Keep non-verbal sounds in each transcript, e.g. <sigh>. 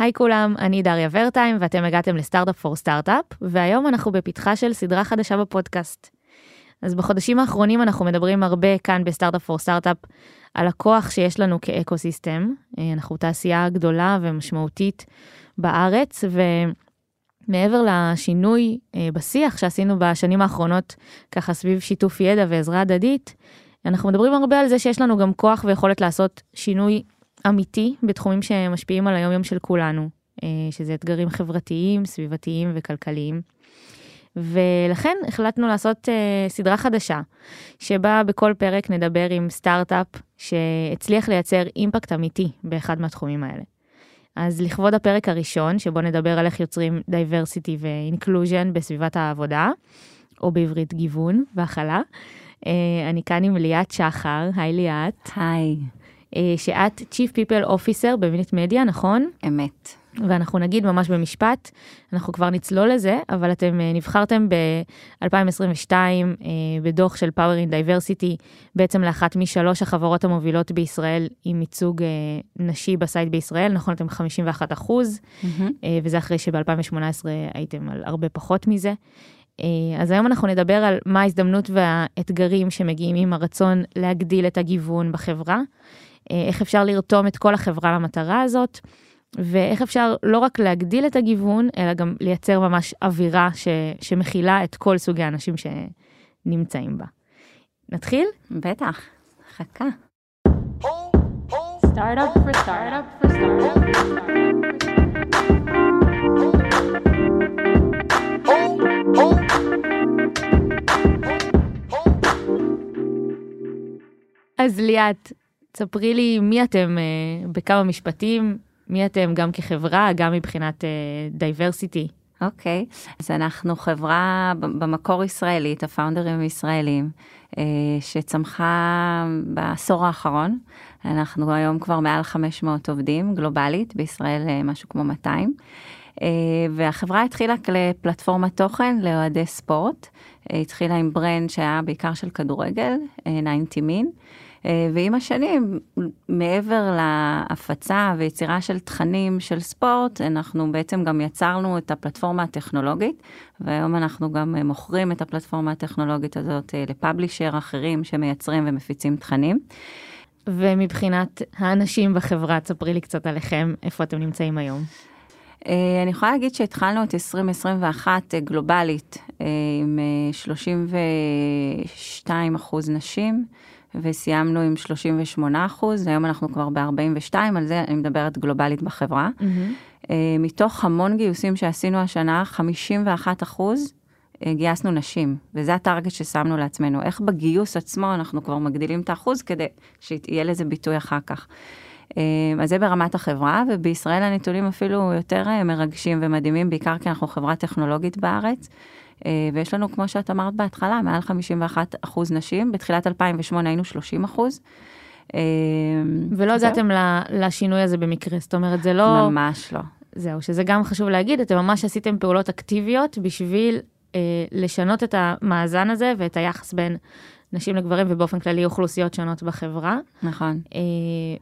היי כולם, אני דריה ורטהיים ואתם הגעתם ל Startup for Startup, והיום אנחנו בפתחה של סדרה חדשה בפודקאסט. אז בחודשים האחרונים אנחנו מדברים הרבה כאן ב Startup for Startup על הכוח שיש לנו כ ecosystem. אה, אנחנו תעשייה גדולה ומשמעותית בארץ, ומעבר לשינוי אה, בשיח שעשינו בשנים האחרונות, ככה סביב שיתוף ידע ועזרה הדדית, אנחנו מדברים הרבה על זה שיש לנו גם כוח ויכולת לעשות שינוי אמיתי בתחומים שמשפיעים על היום יום של כולנו, אה, שזה אתגרים חברתיים, סביבתיים וכלכליים. ולכן החלטנו לעשות אה, סדרה חדשה, שבה בכל פרק נדבר עם סטארט-אפ שהצליח לייצר אימפקט אמיתי באחד מהתחומים האלה. אז לכבוד הפרק הראשון, שבו נדבר על איך יוצרים diversity ו inclusion בסביבת העבודה, או בעברית גיוון והכלה, אה, אני כאן עם ליאת שחר, היי ליאת. היי. Uh, שאת Chief People Officer במינית מדיה, נכון? אמת. ואנחנו נגיד ממש במשפט, אנחנו כבר נצלול לזה, אבל אתם אה, נבחרתם ב-2022 אה, בדוח של Power in Diversity, בעצם לאחת משלוש החברות המובילות בישראל עם ייצוג אה, נשי בסייט בישראל, נכון, אתם 51 אחוז, mm-hmm. וזה אחרי שב-2018 הייתם על הרבה פחות מזה. אז היום אנחנו נדבר על מה ההזדמנות והאתגרים שמגיעים עם הרצון להגדיל את הגיוון בחברה, איך אפשר לרתום את כל החברה למטרה הזאת. ואיך אפשר לא רק להגדיל את הגיוון, אלא גם לייצר ממש אווירה ש, שמכילה את כל סוגי האנשים שנמצאים בה. נתחיל? בטח, חכה. אז ליאת, ספרי לי מי אתם uh, בכמה משפטים, מי אתם גם כחברה, גם מבחינת דייברסיטי? Uh, אוקיי, okay. אז אנחנו חברה במקור ישראלית, הפאונדרים ישראלים, uh, שצמחה בעשור האחרון. אנחנו היום כבר מעל 500 עובדים גלובלית, בישראל משהו כמו 200. Uh, והחברה התחילה כפלטפורמת תוכן לאוהדי ספורט. התחילה עם ברנד שהיה בעיקר של כדורגל, uh, 90 מין. אה, ועם השנים, מעבר להפצה ויצירה של תכנים של ספורט, אנחנו בעצם גם יצרנו את הפלטפורמה הטכנולוגית, והיום אנחנו גם אה, מוכרים את הפלטפורמה הטכנולוגית הזאת אה, לפאבלישר אחרים שמייצרים ומפיצים תכנים. ומבחינת האנשים בחברה, תספרי לי קצת עליכם, איפה אתם נמצאים היום. אני יכולה להגיד שהתחלנו את 2021 גלובלית עם 32 אחוז נשים. וסיימנו עם 38 אחוז, היום אנחנו כבר ב-42, על זה אני מדברת גלובלית בחברה. Mm-hmm. מתוך המון גיוסים שעשינו השנה, 51 אחוז אה, גייסנו נשים, וזה הטארגט ששמנו לעצמנו. איך בגיוס עצמו אנחנו כבר מגדילים את האחוז כדי שיהיה לזה ביטוי אחר כך. אה, אז זה ברמת החברה, ובישראל הנתונים אפילו יותר מרגשים ומדהימים, בעיקר כי אנחנו חברה טכנולוגית בארץ. אה, ויש לנו, כמו שאת אמרת בהתחלה, מעל 51 אחוז נשים, בתחילת 2008 היינו 30 אחוז. אה, ולא הגעתם לשינוי הזה במקרה, זאת אומרת, זה לא... ממש לא. זהו, שזה גם חשוב להגיד, אתם ממש עשיתם פעולות אקטיביות בשביל אה, לשנות את המאזן הזה ואת היחס בין נשים לגברים ובאופן כללי אוכלוסיות שונות בחברה. נכון. אה,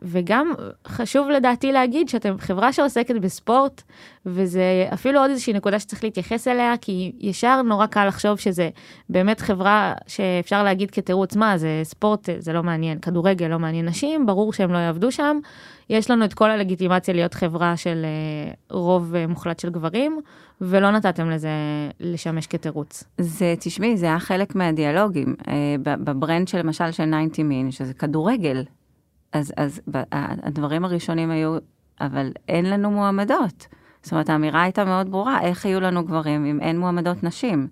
וגם חשוב לדעתי להגיד שאתם חברה שעוסקת בספורט, וזה אפילו עוד איזושהי נקודה שצריך להתייחס אליה, כי ישר נורא קל לחשוב שזה באמת חברה שאפשר להגיד כתירוץ, מה זה ספורט, זה לא מעניין, כדורגל לא מעניין נשים, ברור שהם לא יעבדו שם. יש לנו את כל הלגיטימציה להיות חברה של אה, רוב אה, מוחלט של גברים, ולא נתתם לזה לשמש כתירוץ. זה, תשמעי, זה היה חלק מהדיאלוגים. אה, בברנד של למשל של 90 מין, שזה כדורגל, אז, אז הדברים הראשונים היו, אבל אין לנו מועמדות. זאת אומרת, האמירה הייתה מאוד ברורה, איך יהיו לנו גברים אם אין מועמדות נשים?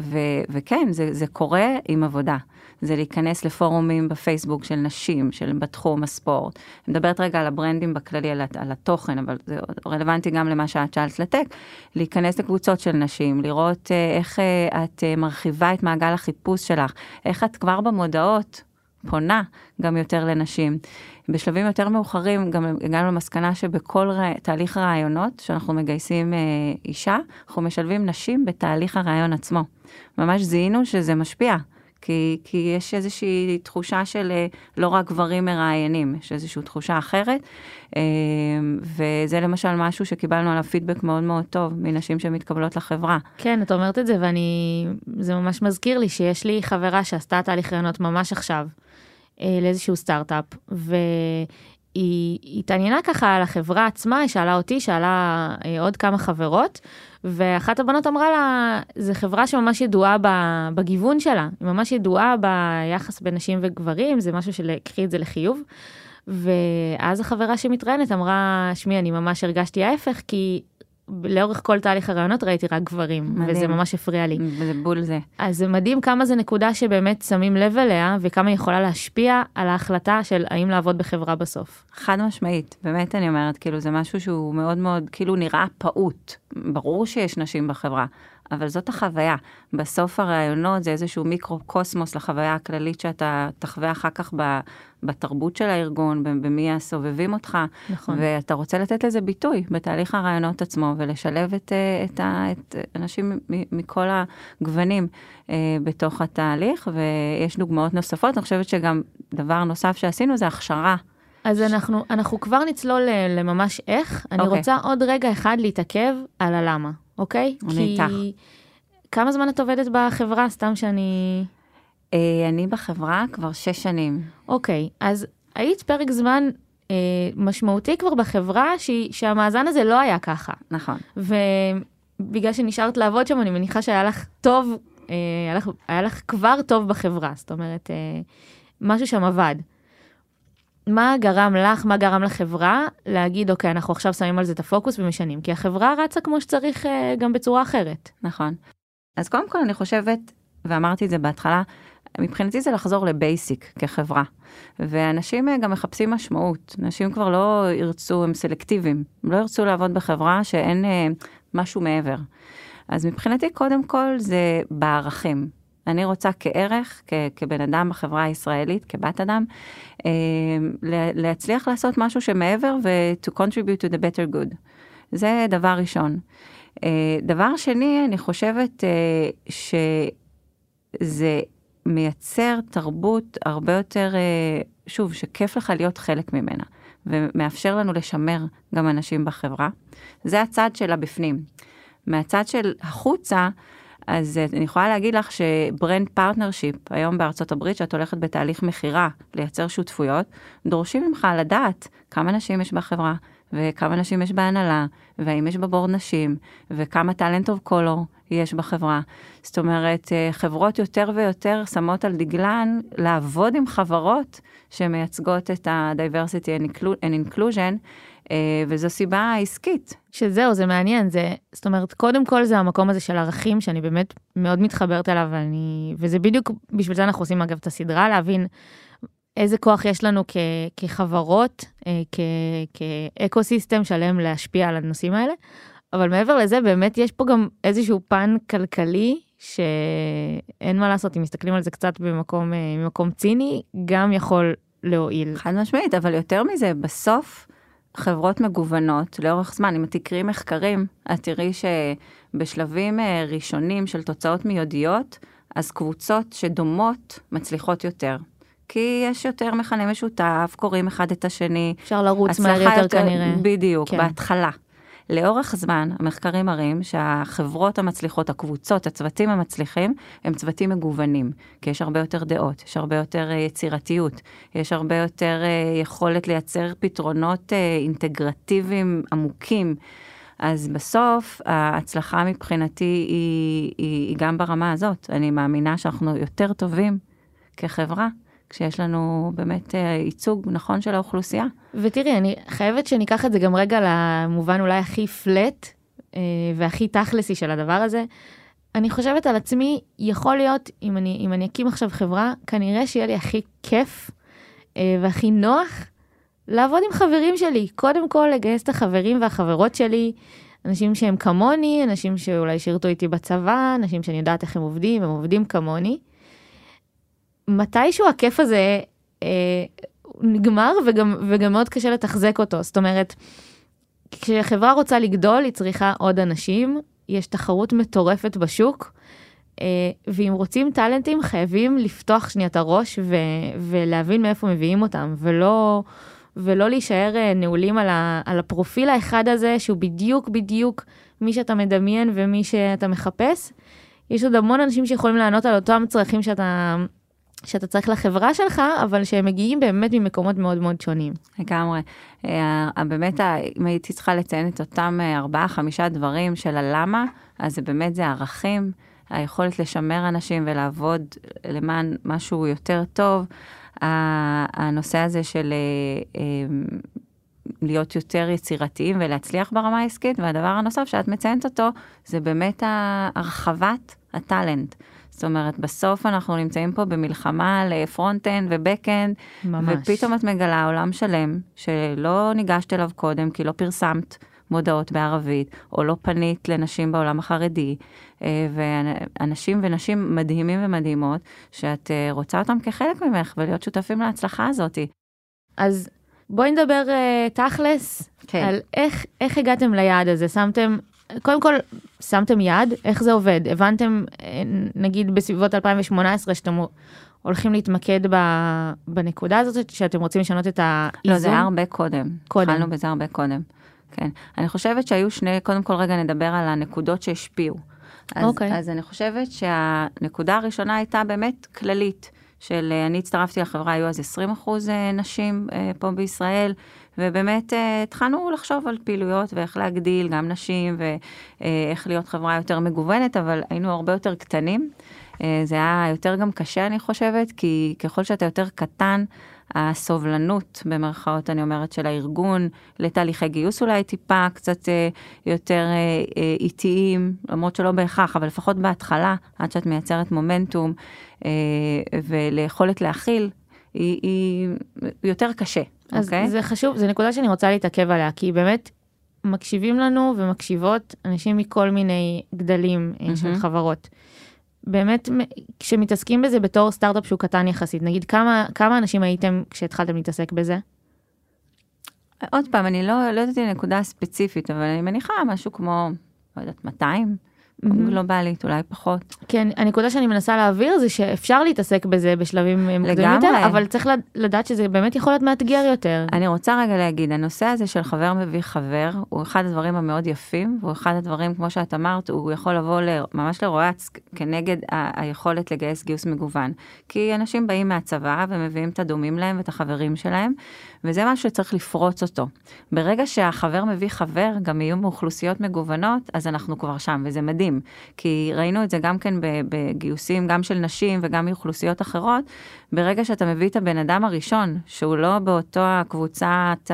ו, וכן, זה, זה קורה עם עבודה. זה להיכנס לפורומים בפייסבוק של נשים, של בתחום הספורט. אני מדברת רגע על הברנדים בכללי, על, על התוכן, אבל זה רלוונטי גם למה שאת שאלת לטק. להיכנס לקבוצות של נשים, לראות אה, איך אה, את אה, מרחיבה את מעגל החיפוש שלך, איך את כבר במודעות פונה גם יותר לנשים. בשלבים יותר מאוחרים גם הגענו למסקנה שבכל רא... תהליך רעיונות, שאנחנו מגייסים אה, אישה, אנחנו משלבים נשים בתהליך הרעיון עצמו. ממש זיהינו שזה משפיע. כי, כי יש איזושהי תחושה של אה, לא רק גברים מראיינים, יש איזושהי תחושה אחרת, אה, וזה למשל משהו שקיבלנו עליו פידבק מאוד מאוד טוב מנשים שמתקבלות לחברה. כן, את אומרת את זה ואני, זה ממש מזכיר לי שיש לי חברה שעשתה תהליך רעיונות ממש עכשיו, לאיזשהו סטארט-אפ, והיא התעניינה ככה על החברה עצמה, היא שאלה אותי, שאלה עוד כמה חברות, ואחת הבנות אמרה לה, זו חברה שממש ידועה בגיוון שלה, היא ממש ידועה ביחס בין נשים וגברים, זה משהו של קחי את זה לחיוב. ואז החברה שמתראיינת אמרה, שמי, אני ממש הרגשתי ההפך, כי לאורך כל תהליך הרעיונות ראיתי רק גברים, מדהים. וזה ממש הפריע לי. וזה בול זה. אז זה מדהים כמה זה נקודה שבאמת שמים לב אליה, וכמה היא יכולה להשפיע על ההחלטה של האם לעבוד בחברה בסוף. חד משמעית, באמת אני אומרת, כאילו זה משהו שהוא מאוד מאוד, כאילו נראה פעוט. ברור שיש נשים בחברה, אבל זאת החוויה. בסוף הראיונות זה איזשהו מיקרו-קוסמוס לחוויה הכללית שאתה תחווה אחר כך בתרבות של הארגון, במי הסובבים אותך. נכון. ואתה רוצה לתת לזה ביטוי בתהליך הראיונות עצמו, ולשלב את, אה, את, את אנשים מכל הגוונים אה, בתוך התהליך, ויש דוגמאות נוספות. אני חושבת שגם דבר נוסף שעשינו זה הכשרה. אז אנחנו, אנחנו כבר נצלול לממש איך. אני okay. אוקיי. רוצה עוד רגע אחד להתעכב על הלמה. אוקיי? אני כי... איתך. כמה זמן את עובדת בחברה? סתם שאני... אה, אני בחברה כבר שש שנים. אוקיי, אז היית פרק זמן אה, משמעותי כבר בחברה ש... שהמאזן הזה לא היה ככה. נכון. ובגלל שנשארת לעבוד שם, אני מניחה שהיה לך טוב, אה, היה, לך, היה לך כבר טוב בחברה, זאת אומרת, אה, משהו שם עבד. מה גרם לך, מה גרם לחברה להגיד, אוקיי, אנחנו עכשיו שמים על זה את הפוקוס ומשנים? כי החברה רצה כמו שצריך אה, גם בצורה אחרת. נכון. אז קודם כל אני חושבת, ואמרתי את זה בהתחלה, מבחינתי זה לחזור לבייסיק כחברה. ואנשים אה, גם מחפשים משמעות. אנשים כבר לא ירצו, הם סלקטיביים. הם לא ירצו לעבוד בחברה שאין אה, משהו מעבר. אז מבחינתי, קודם כל, זה בערכים. אני רוצה כערך, כ- כבן אדם בחברה הישראלית, כבת אדם, אה, להצליח לעשות משהו שמעבר ו- to contribute to the better good. זה דבר ראשון. אה, דבר שני, אני חושבת אה, שזה מייצר תרבות הרבה יותר, אה, שוב, שכיף לך להיות חלק ממנה, ומאפשר לנו לשמר גם אנשים בחברה. זה הצד של הבפנים. מהצד של החוצה, אז אה, אני יכולה להגיד לך ש brand partnership, היום בארצות הברית, שאת הולכת בתהליך מכירה, לייצר שותפויות, דורשים ממך לדעת כמה נשים יש בחברה, וכמה נשים יש בהנהלה, והאם יש בבורד נשים, וכמה טאלנט אוף קולור יש בחברה. זאת אומרת, אה, חברות יותר ויותר שמות על דגלן לעבוד עם חברות שמייצגות את ה-diversity and inclusion, וזו סיבה עסקית. שזהו, זה מעניין, זה, זאת אומרת, קודם כל זה המקום הזה של ערכים, שאני באמת מאוד מתחברת אליו, ואני, וזה בדיוק, בשביל זה אנחנו עושים אגב את הסדרה, להבין איזה כוח יש לנו כ, כחברות, אה, כ, כאקו סיסטם שלם להשפיע על הנושאים האלה, אבל מעבר לזה, באמת יש פה גם איזשהו פן כלכלי, שאין מה לעשות, אם מסתכלים על זה קצת במקום, אה, במקום ציני, גם יכול להועיל. חד משמעית, אבל יותר מזה, בסוף, חברות מגוונות לאורך זמן. אם תקראי מחקרים, את תראי שבשלבים אה, ראשונים של תוצאות מיידיות, אז קבוצות שדומות מצליחות יותר. כי יש יותר מכנה משותף, קוראים אחד את השני. אפשר לרוץ מהר יותר, יותר כנראה. בדיוק, כן. בהתחלה. לאורך זמן, המחקרים מראים שהחברות המצליחות, הקבוצות, הצוותים המצליחים, הם צוותים מגוונים, כי יש הרבה יותר דעות, יש הרבה יותר אה, יצירתיות, יש הרבה יותר אה, יכולת לייצר פתרונות אה, אינטגרטיביים עמוקים. אז בסוף ההצלחה מבחינתי היא, היא, היא גם ברמה הזאת. אני מאמינה שאנחנו יותר טובים כחברה כשיש לנו באמת אה, ייצוג נכון של האוכלוסייה. ותראי, אני חייבת שניקח את זה גם רגע למובן אולי הכי פלט אה, והכי תכלסי של הדבר הזה. אני חושבת על עצמי, יכול להיות, אם אני, אם אני אקים עכשיו חברה, כנראה שיהיה לי הכי כיף אה, והכי נוח לעבוד עם חברים שלי. קודם כל, לגייס את החברים והחברות שלי, אנשים שהם כמוני, אנשים שאולי שירתו איתי בצבא, אנשים שאני יודעת איך הם עובדים, הם עובדים כמוני. מתישהו הכיף הזה אה, נגמר וגם, וגם מאוד קשה לתחזק אותו. זאת אומרת, כשחברה רוצה לגדול, היא צריכה עוד אנשים, יש תחרות מטורפת בשוק, אה, ואם רוצים טאלנטים חייבים לפתוח שנייה את הראש ו- ולהבין מאיפה מביאים אותם ולא ולא להישאר אה, נעולים על, ה- על הפרופיל האחד הזה שהוא בדיוק בדיוק מי שאתה מדמיין ומי שאתה מחפש. יש עוד המון אנשים שיכולים לענות על אותם צרכים שאתה שאתה צריך לחברה שלך אבל שהם מגיעים באמת ממקומות מאוד מאוד שונים. לגמרי. אה, באמת, ה- אם הייתי צריכה לציין את אותם אה, ארבעה, חמישה דברים של הלמה, אז זה באמת זה ערכים, היכולת לשמר אנשים ולעבוד למען משהו יותר טוב. הנושא הזה של אה, אה, להיות יותר יצירתיים ולהצליח ברמה העסקית, והדבר הנוסף שאת מציינת אותו, זה באמת הרחבת ה talent. זאת אומרת, בסוף אנחנו נמצאים פה במלחמה על front-end ו back-end. ופתאום את מגלה עולם שלם שלא ניגשת אליו קודם כי לא פרסמת מודעות בערבית, או לא פנית לנשים בעולם החרדי, אה, ואנשים ונשים מדהימים ומדהימות, שאת אה, רוצה אותם כחלק ממך ולהיות שותפים להצלחה הזאת. אז בואי נדבר אה, תכלס כן. על איך, איך הגעתם ליעד הזה, שמתם, קודם כל, שמתם יעד, איך זה עובד? הבנתם, אה, נגיד בסביבות 2018, שאתם הולכים להתמקד ב, בנקודה הזאת, שאתם רוצים לשנות את האיזון? לא, זה היה הרבה קודם. קודם. התחלנו בזה הרבה קודם. כן. אני חושבת שהיו שני, קודם כל רגע נדבר על הנקודות שהשפיעו. אז, אוקיי. אז אני חושבת שהנקודה הראשונה הייתה באמת כללית, של אה, אני הצטרפתי לחברה, היו אז 20 אחוז אה, נשים פה בישראל, ובאמת אה, התחלנו לחשוב על פעילויות ואיך להגדיל גם נשים ואיך להיות חברה יותר מגוונת, אבל היינו הרבה יותר קטנים. אה, זה היה יותר גם קשה, אני חושבת, כי ככל שאתה יותר קטן, הסובלנות, במרכאות אני אומרת, של הארגון לתהליכי גיוס אולי טיפה קצת אה, יותר אה, איטיים, למרות שלא בהכרח, אבל לפחות בהתחלה, עד שאת מייצרת מומנטום אה, וליכולת להכיל, היא, היא יותר קשה, אז אוקיי? זה חשוב, זו נקודה שאני רוצה להתעכב עליה, כי באמת מקשיבים לנו ומקשיבות אנשים מכל מיני גדלים mm-hmm. של. חברות. באמת, כשמתעסקים בזה בתור סטארט-אפ שהוא קטן יחסית, נגיד כמה, כמה אנשים הייתם כשהתחלתם להתעסק בזה? עוד פעם, אני לא, לא יודעת אם נקודה ספציפית, אבל אני מניחה משהו כמו, לא יודעת, 200 מהמם. גלובלית, אולי פחות. כן, הנקודה שאני מנסה להעביר זה שאפשר להתעסק בזה בשלבים אה, מוקדמים. יותר, אבל צריך לד- לדעת שזה באמת יכול להיות מאתגר יותר. אני רוצה רגע להגיד, הנושא הזה של חבר מביא חבר, הוא אחד הדברים המאוד יפים, והוא אחד הדברים, כמו שאת אמרת, הוא יכול לבוא ל- ממש לרועץ כנגד ה- היכולת לגייס גיוס מגוון. כי אנשים באים מהצבא ומביאים את הדומים להם ואת החברים שלהם, וזה משהו שצריך לפרוץ אותו. ברגע שהחבר מביא חבר, גם יהיו מאוכלוסיות מגוונות, אז אנחנו כבר שם, וזה מדהים. כי ראינו את זה גם כן בגיוסים, גם של נשים וגם מאוכלוסיות אחרות, ברגע שאתה מביא את הבן אדם הראשון, שהוא לא באותו הקבוצת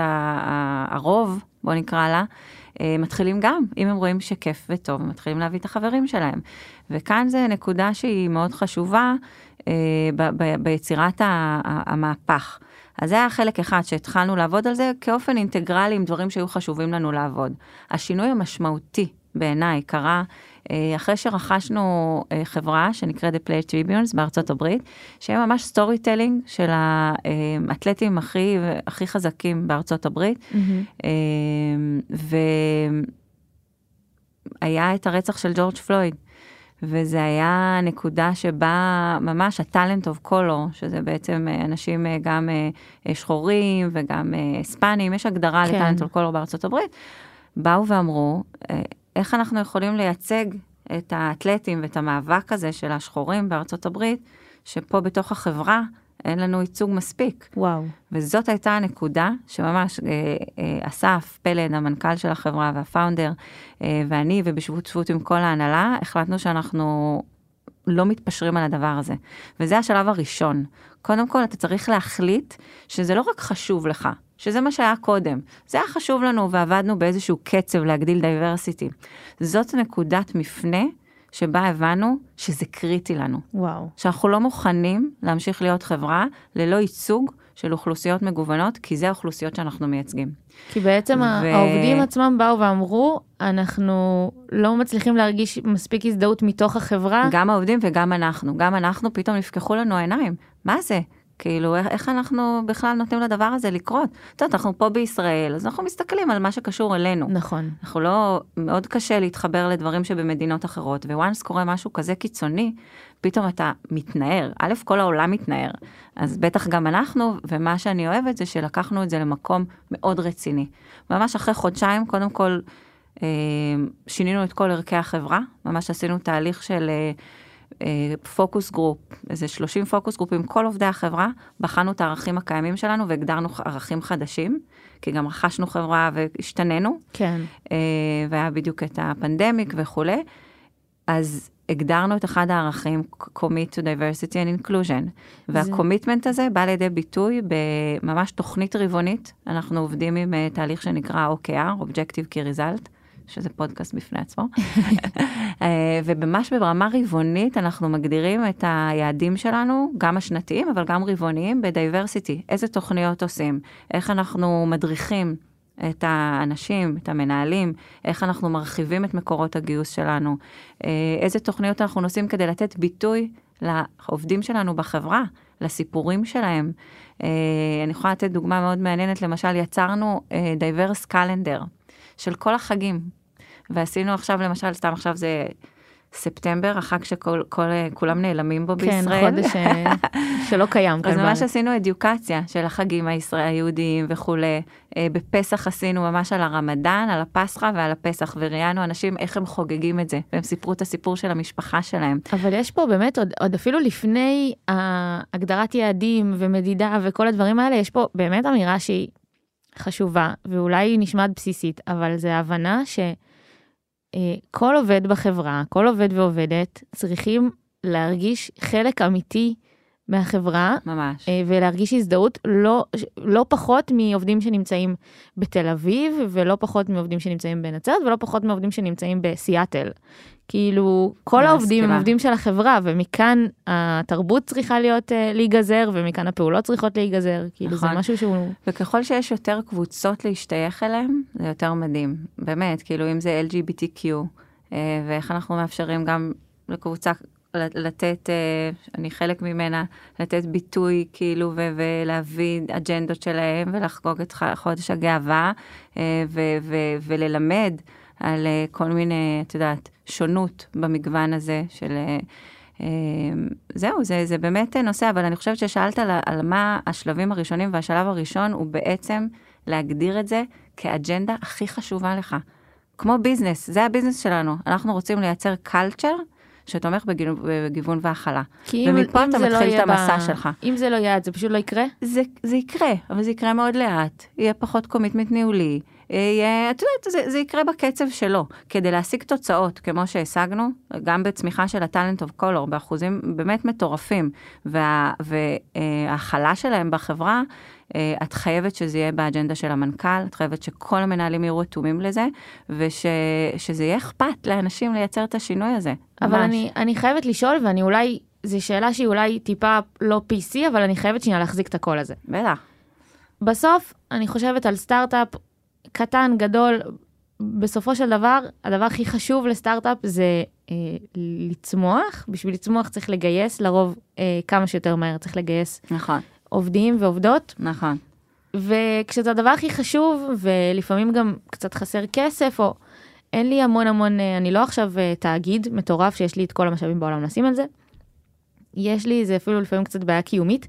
הרוב, בוא נקרא לה, אה, מתחילים גם, אם הם רואים שכיף וטוב, הם מתחילים להביא את החברים שלהם. וכאן זה נקודה שהיא מאוד חשובה ב- ב- ביצירת ה- המהפך. אז זה היה חלק אחד שהתחלנו לעבוד על זה כאופן אינטגרלי עם דברים שהיו חשובים לנו לעבוד. השינוי המשמעותי בעיניי קרה אה, אחרי שרכשנו אה, חברה שנקראת The Players' Tribune בארצות הברית, שהם ממש storytelling של האתלטים הכי, הכי חזקים בארצות הברית. אה, והיה את הרצח של ג'ורג' פלויד. וזה היה נקודה שבה ממש ה talent of color, שזה בעצם אה, אנשים אה, גם אה, שחורים וגם הספנים, יש הגדרה כן. לטאלנט אוף קולור בארצות הברית, באו ואמרו, איך אנחנו יכולים לייצג את האתלטים ואת המאבק הזה של השחורים בארצות הברית, שפה בתוך החברה אין לנו ייצוג מספיק. וואו. וזאת הייתה הנקודה שממש אה, אה, אסף פלד, המנכ"ל של החברה והפאונדר, אה, ואני, ובשותפות עם כל ההנהלה, החלטנו שאנחנו לא מתפשרים על הדבר הזה. וזה השלב הראשון. קודם כל, אתה צריך להחליט שזה לא רק חשוב לך, שזה מה שהיה קודם. זה היה חשוב לנו ועבדנו באיזשהו קצב להגדיל diversity. זאת נקודת מפנה שבה הבנו שזה קריטי לנו. וואו. שאנחנו לא מוכנים להמשיך להיות חברה ללא ייצוג של אוכלוסיות מגוונות, כי זה האוכלוסיות שאנחנו מייצגים. כי בעצם ו-. העובדים עצמם באו ואמרו, אנחנו לא מצליחים להרגיש מספיק הזדהות מתוך החברה. גם העובדים וגם אנחנו, גם אנחנו פתאום נפקחו לנו העיניים. מה זה? כאילו, איך, איך אנחנו בכלל נותנים לדבר הזה לקרות? את יודעת, אנחנו פה בישראל, אז אנחנו מסתכלים על מה שקשור אלינו. נכון. אנחנו לא, מאוד קשה להתחבר לדברים שבמדינות אחרות, וואנס קורה משהו כזה קיצוני, פתאום אתה מתנער. א', כל העולם מתנער, אז בטח גם אנחנו, ומה שאני אוהבת זה שלקחנו את זה למקום מאוד רציני. ממש אחרי חודשיים, קודם כל, אה, שינינו את כל ערכי החברה, ממש עשינו תהליך של... אה, focus group, איזה 30 focus group עם כל עובדי החברה, בחנו את הערכים הקיימים שלנו והגדרנו ערכים חדשים, כי גם רכשנו חברה והשתננו. כן. אה, והיה בדיוק את ה pandemic וכולי. אז הגדרנו את אחד הערכים, commit to diversity and inclusion, וה commitment הזה בא לידי ביטוי בממש תוכנית רבעונית, אנחנו עובדים עם אה, תהליך שנקרא OKR, Objective Key Result, שזה פודקאסט בפני עצמו. <laughs> אה, וממש ברמה רבעונית אנחנו מגדירים את היעדים שלנו, גם השנתיים, אבל גם רבעוניים, בדייברסיטי. איזה תוכניות עושים, איך אנחנו מדריכים את האנשים, את המנהלים, איך אנחנו מרחיבים את מקורות הגיוס שלנו, אה, איזה תוכניות אנחנו עושים כדי לתת ביטוי לעובדים שלנו בחברה, לסיפורים שלהם. אה, אני יכולה לתת דוגמה מאוד מעניינת, למשל יצרנו diverse calendar של כל החגים, ועשינו עכשיו למשל, סתם עכשיו זה ספטמבר, החג שכולם נעלמים בו כן, בישראל. כן, חודש שלא קיים <laughs> כאן. אז ממש עשינו education של החגים הישראל, היהודיים וכולי. אה, בפסח עשינו ממש על הרמדאן, על הפסחא ועל הפסח, וראיינו אנשים איך הם חוגגים את זה, והם סיפרו את הסיפור של המשפחה שלהם. אבל יש פה באמת, עוד, עוד אפילו לפני הגדרת יעדים ומדידה וכל הדברים האלה, יש פה באמת אמירה שהיא חשובה, ואולי היא נשמעת בסיסית, אבל זה הבנה ש... אה, כל עובד בחברה, כל עובד ועובדת צריכים להרגיש חלק אמיתי מהחברה. ממש. אה, ולהרגיש הזדהות לא, לא פחות מעובדים שנמצאים בתל אביב, ולא פחות מעובדים שנמצאים בנצרת, ולא פחות מעובדים שנמצאים בסיאטל. כאילו, כל העובדים הם עובדים של החברה, ומכאן התרבות צריכה להיות, uh, להיגזר, ומכאן הפעולות צריכות להיגזר. כאילו, נכון. זה משהו שהוא... וככל שיש יותר קבוצות להשתייך אליהם, זה יותר מדהים. באמת, כאילו, אם זה LGBTQ, uh, ואיך אנחנו מאפשרים גם לקבוצה לתת, אה, אני חלק ממנה, לתת ביטוי כאילו ולהביא אג'נדות שלהם ולחגוג את חודש הגאווה אה, וללמד על אה, כל מיני, את יודעת, שונות במגוון הזה של... זהו, זה, זה באמת נושא, אבל אני חושבת ששאלת על, על מה השלבים הראשונים, והשלב הראשון הוא בעצם להגדיר את זה כאג'נדה הכי חשובה לך. כמו business, זה ה business שלנו. אנחנו רוצים לייצר culture שתומך בגיוון והכלה. ומפה אתה לא מתחיל את המסע ב... שלך. אם זה לא יעד, זה פשוט לא יקרה? זה, זה יקרה, אבל זה יקרה מאוד לאט. יהיה פחות commitment ניהולי. יהיה, את יודעת, זה, זה יקרה בקצב שלו. כדי להשיג תוצאות, כמו שהשגנו, גם בצמיחה של ה talent of color, באחוזים באמת מטורפים, וההכלה שלהם בחברה, אה, את חייבת שזה יהיה באג'נדה של המנכ"ל, את חייבת שכל המנהלים יהיו רתומים לזה, ושזה יהיה אכפת לאנשים לייצר את השינוי הזה. אבל אני, אני חייבת לשאול, ואני אולי, זו שאלה שהיא אולי טיפה לא PC, אבל אני חייבת שנייה להחזיק את הקול הזה. בטח. בסוף, אני חושבת על סטארט-אפ קטן, גדול, בסופו של דבר, הדבר הכי חשוב לסטארט-אפ זה אה, לצמוח. בשביל לצמוח צריך לגייס, לרוב אה, כמה שיותר מהר צריך לגייס. נכון. עובדים ועובדות. נכון. וכשזה הדבר הכי חשוב, ולפעמים גם קצת חסר כסף, או אין לי המון המון, אה, אני לא עכשיו אה, תאגיד מטורף שיש לי את כל המשאבים בעולם לשים על זה. יש לי, זה אפילו לפעמים קצת בעיה קיומית.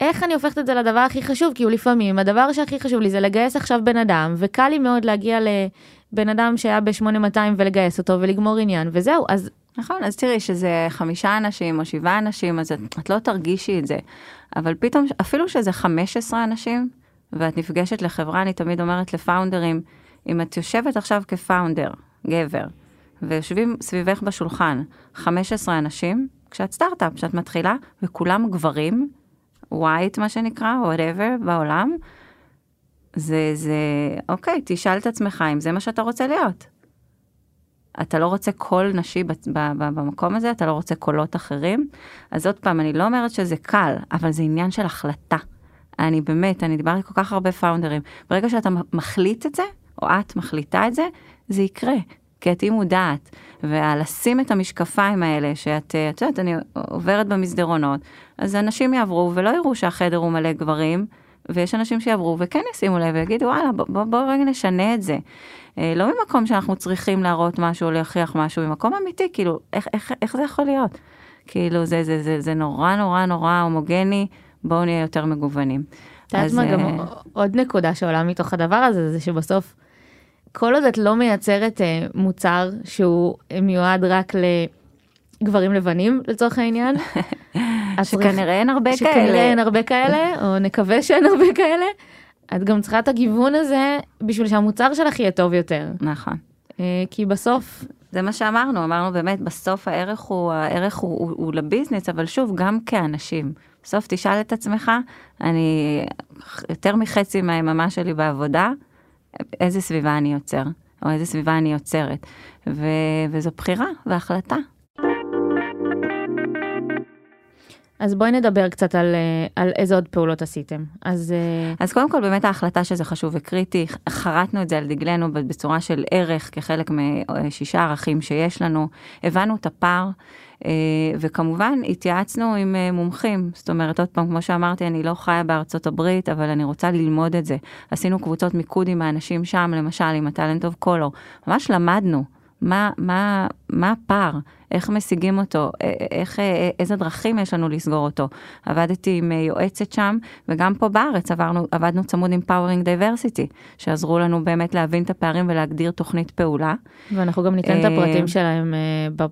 איך אני הופכת את זה לדבר הכי חשוב? כי הוא לפעמים, הדבר שהכי חשוב לי זה לגייס עכשיו בן אדם, וקל לי מאוד להגיע לבן אדם שהיה ב-8200 ולגייס אותו ולגמור עניין, וזהו, אז... נכון, אז תראי שזה חמישה אנשים או שבעה אנשים, אז את, את לא תרגישי את זה. אבל פתאום, אפילו שזה 15 אנשים, ואת נפגשת לחברה, אני תמיד אומרת לפאונדרים, אם את יושבת עכשיו כפאונדר, גבר, ויושבים סביבך בשולחן 15 אנשים, כשאת סטארט-אפ, כשאת מתחילה, וכולם גברים, ווייט מה שנקרא, whatever בעולם, זה, זה, אוקיי, תשאל את עצמך אם זה מה שאתה רוצה להיות. אתה לא רוצה קול נשי במקום הזה, אתה לא רוצה קולות אחרים. אז עוד פעם, אני לא אומרת שזה קל, אבל זה עניין של החלטה. אני באמת, אני דיברתי כל כך הרבה פאונדרים. ברגע שאתה מחליט את זה, או את מחליטה את זה, זה יקרה. כי את אי מודעת, ולשים את המשקפיים האלה, שאת, את יודעת, אני עוברת במסדרונות, אז אנשים יעברו ולא יראו שהחדר הוא מלא גברים, ויש אנשים שיעברו וכן ישימו לב ויגידו, וואלה, בוא, בוא, בוא רגע נשנה את זה. אה, לא ממקום שאנחנו צריכים להראות משהו או להוכיח משהו, ממקום אמיתי, כאילו, איך, איך, איך זה יכול להיות? כאילו, זה, זה, זה, זה נורא נורא נורא הומוגני, בואו נהיה יותר מגוונים. את יודעת מה, גם עוד נקודה שעולה מתוך הדבר הזה, זה שבסוף, כל עוד את לא מייצרת אה, מוצר שהוא מיועד רק לגברים לבנים, לצורך העניין, <laughs> שכנראה אין הרבה כאלה. שכנראה אין הרבה כאלה, או נקווה שאין הרבה כאלה, את גם צריכה את הגיוון הזה בשביל שהמוצר שלך יהיה טוב יותר. נכון. אה, כי בסוף... זה מה שאמרנו, אמרנו באמת, בסוף הערך הוא, הערך הוא, הוא, הוא לביזנס, אבל שוב, גם כאנשים. בסוף תשאל את עצמך, אני יותר מחצי מהיממה שלי בעבודה, איזה סביבה אני יוצר, או איזה סביבה אני יוצרת. ו, וזו בחירה והחלטה. אז בואי נדבר קצת על, אה, על איזה עוד פעולות עשיתם. אז, אה, אז קודם כל באמת ההחלטה שזה חשוב וקריטי, חרטנו את זה על דגלנו בצורה של ערך כחלק משישה ערכים שיש לנו, הבנו את הפער. אה, וכמובן התייעצנו עם מומחים, זאת אומרת עוד פעם כמו שאמרתי אני לא חיה בארצות הברית אבל אני רוצה ללמוד את זה. עשינו קבוצות מיקוד עם האנשים שם למשל עם הטאלנט אוף קולור, ממש למדנו מה, מה, מה הפער, איך משיגים אותו, איך, איזה דרכים יש לנו לסגור אותו. עבדתי עם יועצת שם, וגם פה בארץ עברנו, עבדנו צמוד עם Powering Diversity, שעזרו לנו באמת להבין את הפערים ולהגדיר תוכנית פעולה. ואנחנו גם ניתן את הפרטים שלהם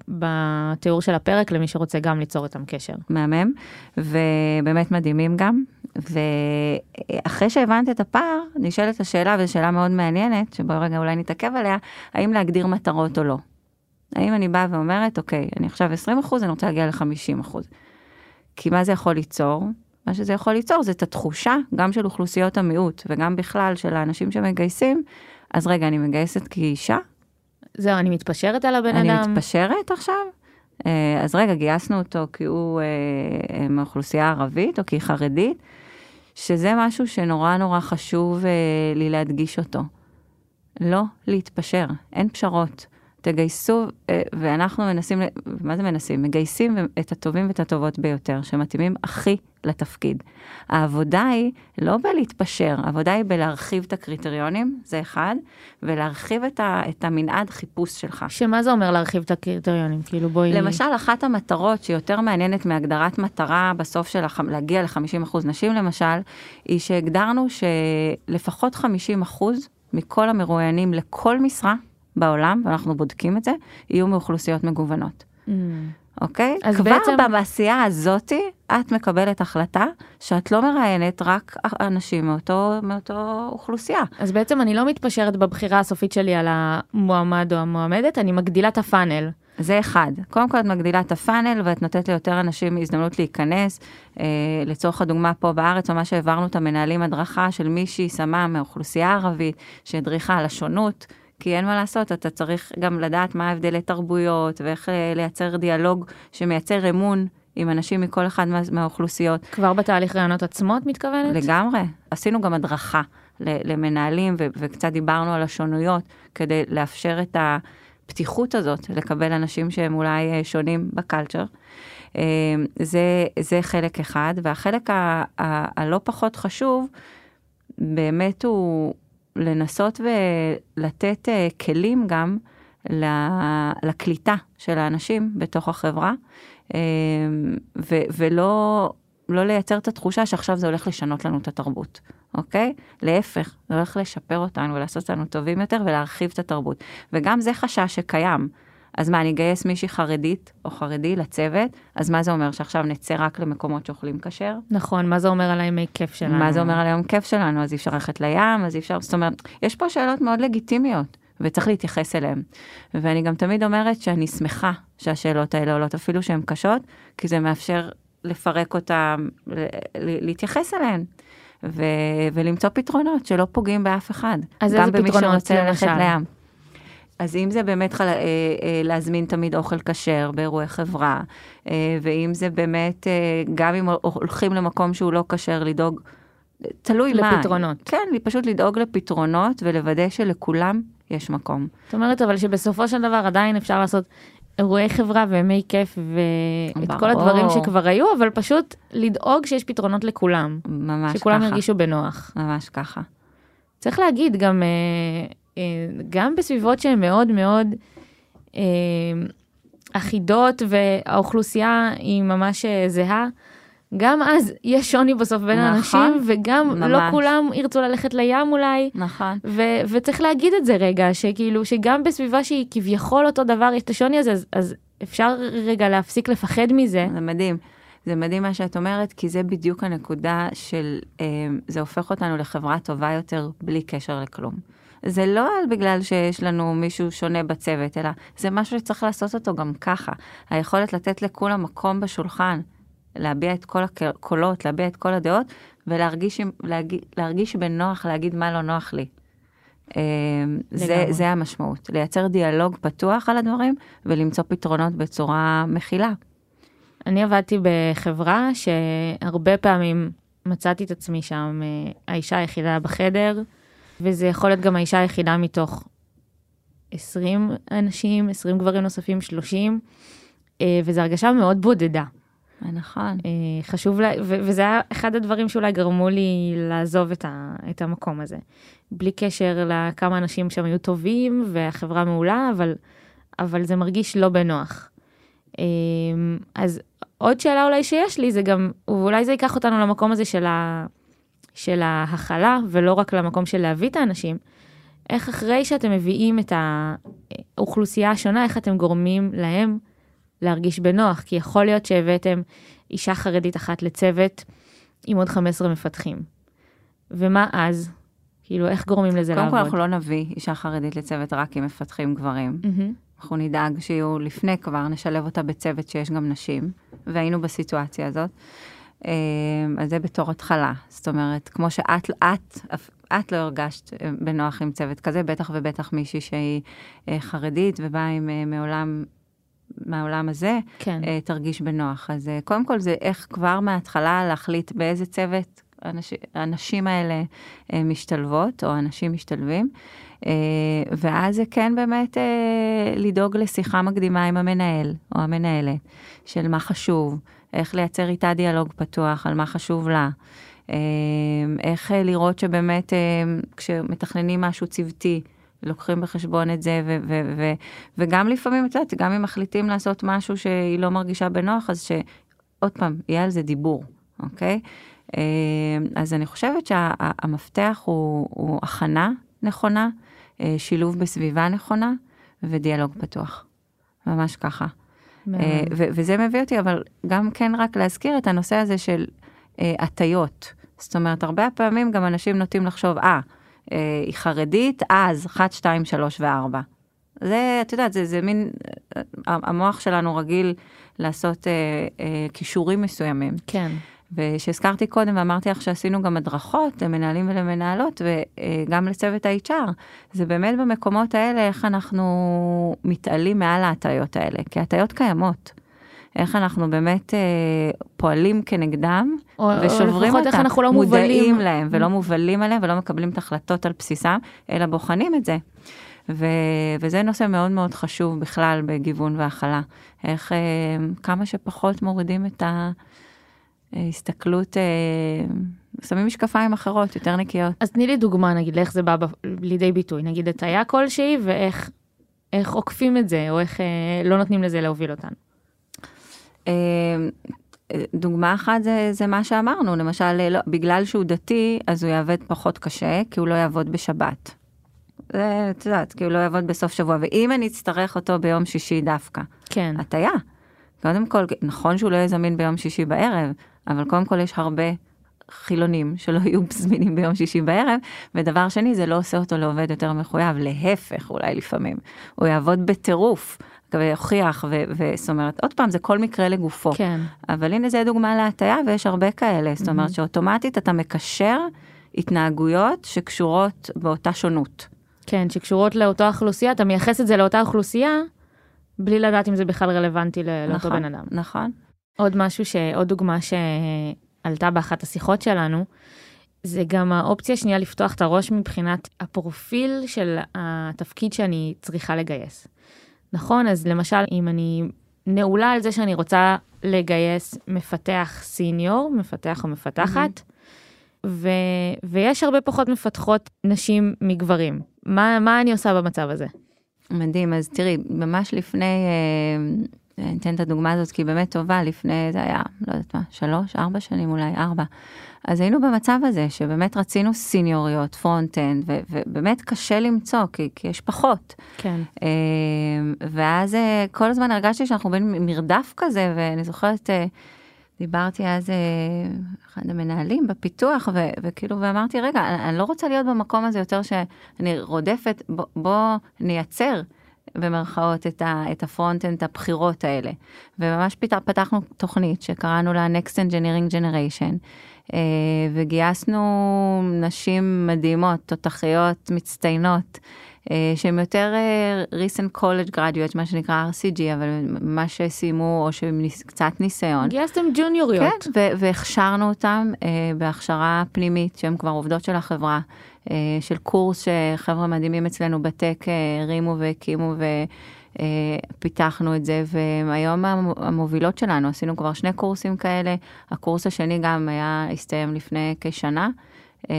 בתיאור של הפרק למי שרוצה גם ליצור איתם קשר. מהמם, ובאמת מדהימים גם. ואחרי שהבנת את הפער, נשאלת השאלה, וזו שאלה מאוד מעניינת, שבואי רגע אולי נתעכב עליה, האם להגדיר מטרות או לא. האם אני באה ואומרת, אוקיי, אני עכשיו 20 אחוז, אני רוצה להגיע ל-50 אחוז. כי מה זה יכול ליצור? מה שזה יכול ליצור זה את התחושה, גם של אוכלוסיות המיעוט, וגם בכלל של האנשים שמגייסים, אז רגע, אני מגייסת כאישה? זהו, אני מתפשרת על הבן אני אדם. אני מתפשרת עכשיו? אה, אז רגע, גייסנו אותו כי הוא אה, מאוכלוסייה ערבית, או כי היא חרדית, שזה משהו שנורא נורא חשוב אה, לי להדגיש אותו. לא להתפשר, אין פשרות. תגייסו, אה, ואנחנו מנסים, מה זה מנסים? מגייסים את הטובים ואת הטובות ביותר, שמתאימים הכי לתפקיד. העבודה היא לא בלהתפשר, העבודה היא בלהרחיב את הקריטריונים, זה אחד, ולהרחיב את, ה, את המנעד חיפוש שלך. שמה זה אומר להרחיב את הקריטריונים? כאילו בואי... למשל, אחת המטרות שיותר מעניינת מהגדרת מטרה בסוף של הח... להגיע ל-50% נשים למשל, היא שהגדרנו שלפחות 50% מכל המרואיינים לכל משרה, בעולם, ואנחנו בודקים את זה, יהיו מאוכלוסיות מגוונות. Mm. אוקיי? אז כבר בעצם... בעשייה הזאתי, את מקבלת החלטה שאת לא מראיינת רק אנשים מאותו, מאותו אוכלוסייה. אז בעצם אני לא מתפשרת בבחירה הסופית שלי על המועמד או המועמדת, אני מגדילה את הפאנל. זה אחד. קודם כל את מגדילה את הפאנל ואת נותנת ליותר אנשים הזדמנות להיכנס. אה, לצורך הדוגמה פה בארץ, ממש העברנו את המנהלים הדרכה של מישהי שמה מאוכלוסייה ערבית, שהדריכה על השונות. כי אין מה לעשות, אתה צריך גם לדעת מה ההבדלי תרבויות ואיך אה, לייצר דיאלוג שמייצר אמון עם אנשים מכל אחד מה, מהאוכלוסיות. כבר בתהליך רעיונות עצמו את מתכוונת? לגמרי. עשינו גם הדרכה למנהלים ו- וקצת דיברנו על השונויות כדי לאפשר את הפתיחות הזאת לקבל אנשים שהם אולי אה, שונים בקלצ'ר. אה, זה, זה חלק אחד, והחלק ה- ה- הלא פחות חשוב, באמת הוא, לנסות ולתת אה, כלים גם לקליטה של האנשים בתוך החברה, אה, ולא לא לייצר את התחושה שעכשיו זה הולך לשנות לנו את התרבות, אוקיי? להפך, זה הולך לשפר אותנו ולעשות אותנו טובים יותר ולהרחיב את התרבות. וגם זה חשש שקיים. אז מה, אני אגייס מישהי חרדית או חרדי לצוות, אז מה זה אומר שעכשיו נצא רק למקומות שאוכלים כשר? נכון, מה זה אומר על הימי כיף שלנו? מה זה אומר על היום כיף שלנו? אז אי אפשר ללכת לים, אז אי אפשר, זאת אומרת, יש פה שאלות מאוד לגיטימיות. וצריך להתייחס אליהן. ואני גם תמיד אומרת שאני שמחה שהשאלות האלה עולות, אפילו שהן קשות, כי זה מאפשר לפרק אותן, להתייחס אליהן. ו- ולמצוא פתרונות שלא פוגעים באף אחד. אז איזה פתרונות למשל? לים. אז אם זה באמת חל... אה, אה, להזמין תמיד אוכל כשר באירועי חברה, אה, ואם זה באמת, גם אם הולכים למקום שהוא לא כשר, לדאוג, תלוי לפתרונות. מה. לפתרונות. כן, פשוט לדאוג לפתרונות ולוודא שלכולם יש מקום. זאת אומרת אבל שבסופו של דבר עדיין אפשר לעשות אירועי חברה וימי כיף ואת כל ברור. הדברים שכבר היו, אבל פשוט לדאוג שיש פתרונות לכולם, ממש שכולם ככה. ירגישו בנוח. ממש ככה. צריך להגיד גם, אה, אה, גם בסביבות שהן מאוד מאוד אה, אחידות והאוכלוסייה היא ממש אה, זהה, גם אז יש שוני בסוף בין נכון, האנשים, וגם לא ממש. כולם ירצו ללכת לים אולי. נכון. ו- וצריך להגיד את זה רגע, שכאילו, שגם בסביבה שהיא כביכול אותו דבר, יש את השוני הזה, אז, אז אפשר רגע להפסיק לפחד מזה. זה מדהים. זה מדהים מה שאת אומרת, כי זה בדיוק הנקודה של, אה, זה הופך אותנו לחברה טובה יותר בלי קשר לכלום. זה לא על בגלל שיש לנו מישהו שונה בצוות, אלא זה משהו שצריך לעשות אותו גם ככה. היכולת לתת לכולם מקום בשולחן, להביע את כל הקולות, להביע את כל הדעות, ולהרגיש להגיד- להרגיש בנוח להגיד מה לא נוח לי. אה, זה. זה המשמעות, לייצר דיאלוג פתוח על הדברים ולמצוא פתרונות בצורה מכילה. אני עבדתי בחברה שהרבה פעמים מצאתי את עצמי שם אה, האישה היחידה בחדר, וזה יכול להיות גם האישה היחידה מתוך 20 אנשים, 20 גברים נוספים, 30, אה, וזו הרגשה מאוד בודדה. נכון. אה, חשוב, לה, ו- וזה היה אחד הדברים שאולי גרמו לי לעזוב את, ה, את המקום הזה. בלי קשר לכמה אנשים שם היו טובים והחברה מעולה, אבל, אבל זה מרגיש לא בנוח. אה, אז עוד שאלה אולי שיש לי זה גם, ואולי זה ייקח אותנו למקום הזה של, ה, של ההכלה, ולא רק למקום של להביא את האנשים. איך אחרי שאתם מביאים את האוכלוסייה השונה, איך אתם גורמים להם להרגיש בנוח? כי יכול להיות שהבאתם אישה חרדית אחת לצוות עם עוד 15 מפתחים. ומה אז? כאילו, איך גורמים לזה קודם כל לעבוד? אנחנו לא נביא אישה חרדית לצוות רק אם מפתחים גברים. מהמם. אנחנו נדאג שיהיו לפני כבר, נשלב אותה בצוות שיש גם נשים, והיינו בסיטואציה הזאת. אה, אז זה בתור התחלה. זאת אומרת, כמו שאת את, את לא הרגשת אה, בנוח עם צוות כזה, בטח ובטח מישהי שהיא אה, חרדית ובאה עם אה, מעולם, מהעולם הזה, כן. אה, תרגיש בנוח. אז אה, קודם כל זה איך כבר מההתחלה להחליט באיזה צוות האנש, הנשים האלה אה, משתלבות, או אנשים משתלבים. אה, ואז זה כן באמת אה, לדאוג לשיחה מקדימה עם המנהל או המנהלת, של מה חשוב, איך לייצר איתה דיאלוג פתוח על מה חשוב לה. אה, איך אה, לראות שבאמת אה, כשמתכננים משהו צוותי, לוקחים בחשבון את זה, ו- ו- ו- וגם לפעמים, את יודעת, גם אם מחליטים לעשות משהו שהיא לא מרגישה בנוח, אז שעוד פעם, יהיה על זה דיבור, אוקיי? אה, אז אני חושבת שהמפתח הוא, הוא הכנה נכונה, אה, שילוב בסביבה נכונה ודיאלוג פתוח. ממש ככה. אה, וזה מביא אותי, אבל גם כן רק להזכיר את הנושא הזה של אה, הטיות. זאת אומרת, הרבה פעמים גם אנשים נוטים לחשוב, אה, אה, היא חרדית, אז 1, 2, 3 ו-4. זה, את יודעת, זה, זה מין, המוח שלנו רגיל לעשות אה, אה, כישורים מסוימים. כן. ושהזכרתי קודם ואמרתי לך שעשינו גם הדרכות למנהלים ולמנהלות וגם לצוות ה-HR, זה באמת במקומות האלה איך אנחנו מתעלים מעל ההטיות האלה, כי הטיות קיימות. איך אנחנו באמת אה, פועלים כנגדם או, ושוברים או אותם, איך אנחנו לא מודעים מובלים. להם ולא מובלים עליהם ולא מקבלים את ההחלטות על בסיסם, אלא בוחנים את זה. ו- וזה נושא מאוד מאוד חשוב בכלל בגיוון והכלה. איך אה, כמה שפחות מורידים את ההסתכלות, אה, שמים משקפיים אחרות, יותר נקיות. אז תני לי דוגמה, נגיד, לאיך זה בא ב- לידי ביטוי. נגיד, הטיה כלשהי, ואיך איך עוקפים את זה, או איך אה, לא נותנים לזה להוביל אותנו. אה, דוגמה אחת זה, זה מה שאמרנו, למשל, לא, בגלל שהוא דתי, אז הוא יעבוד פחות קשה, כי הוא לא יעבוד בשבת. זה, את יודעת, כי הוא לא יעבוד בסוף שבוע, ואם אני אצטרך אותו ביום שישי דווקא, כן. הטיה. קודם כל, נכון שהוא לא יהיה זמין ביום שישי בערב, אבל קודם כל יש הרבה חילונים שלא יהיו זמינים ביום שישי בערב, ודבר שני, זה לא עושה אותו לעובד יותר מחויב, להפך אולי לפעמים. הוא יעבוד בטירוף, ויוכיח, וזאת אומרת, עוד פעם, זה כל מקרה לגופו. כן. אבל הנה זה דוגמה להטיה, ויש הרבה כאלה, זאת אומרת שאוטומטית אתה מקשר התנהגויות שקשורות באותה שונות. כן, שקשורות לאותה אוכלוסייה, אתה מייחס את זה לאותה אוכלוסייה, בלי לדעת אם זה בכלל רלוונטי לאותו נכון, בן אדם. נכון. עוד משהו, ש... עוד דוגמה שעלתה באחת השיחות שלנו, זה גם האופציה שנייה לפתוח את הראש מבחינת הפרופיל של התפקיד שאני צריכה לגייס. נכון, אז למשל, אם אני נעולה על זה שאני רוצה לגייס מפתח סיניור, מפתח או מפתחת, mm-hmm. ו, ויש הרבה פחות מפתחות נשים מגברים. מה, מה אני עושה במצב הזה? מדהים, אז תראי, ממש לפני, אה, אני אתן את הדוגמה הזאת כי היא באמת טובה, לפני, זה היה, לא יודעת מה, שלוש, ארבע שנים אולי, ארבע. אז היינו במצב הזה שבאמת רצינו סיניוריות, front-end, ובאמת קשה למצוא, כי, כי יש פחות. כן. אה, ואז אה, כל הזמן הרגשתי שאנחנו בין מרדף כזה, ואני זוכרת, אה, דיברתי אז אחד המנהלים בפיתוח, ו, וכאילו, ואמרתי, רגע, אני, אני לא רוצה להיות במקום הזה יותר שאני רודפת, בוא, בוא נייצר. במרכאות את, ה, את ה front-end, את הבכירות האלה. וממש פתחנו תוכנית שקראנו לה Next Engineering Generation, אה, וגייסנו נשים מדהימות, תותחיות מצטיינות, אה, שהן יותר אה, recent college graduate, מה שנקרא RCG, אבל מה שסיימו או שהם קצת ניסיון. גייסתם ג'וניוריות. כן, והכשרנו אותם בהכשרה פנימית, שהן כבר עובדות של החברה. של קורס שחבר'ה מדהימים אצלנו בטק הרימו והקימו אה, פיתחנו את זה, והיום המובילות שלנו, עשינו כבר שני קורסים כאלה, הקורס השני גם היה, הסתיים לפני כשנה. אה,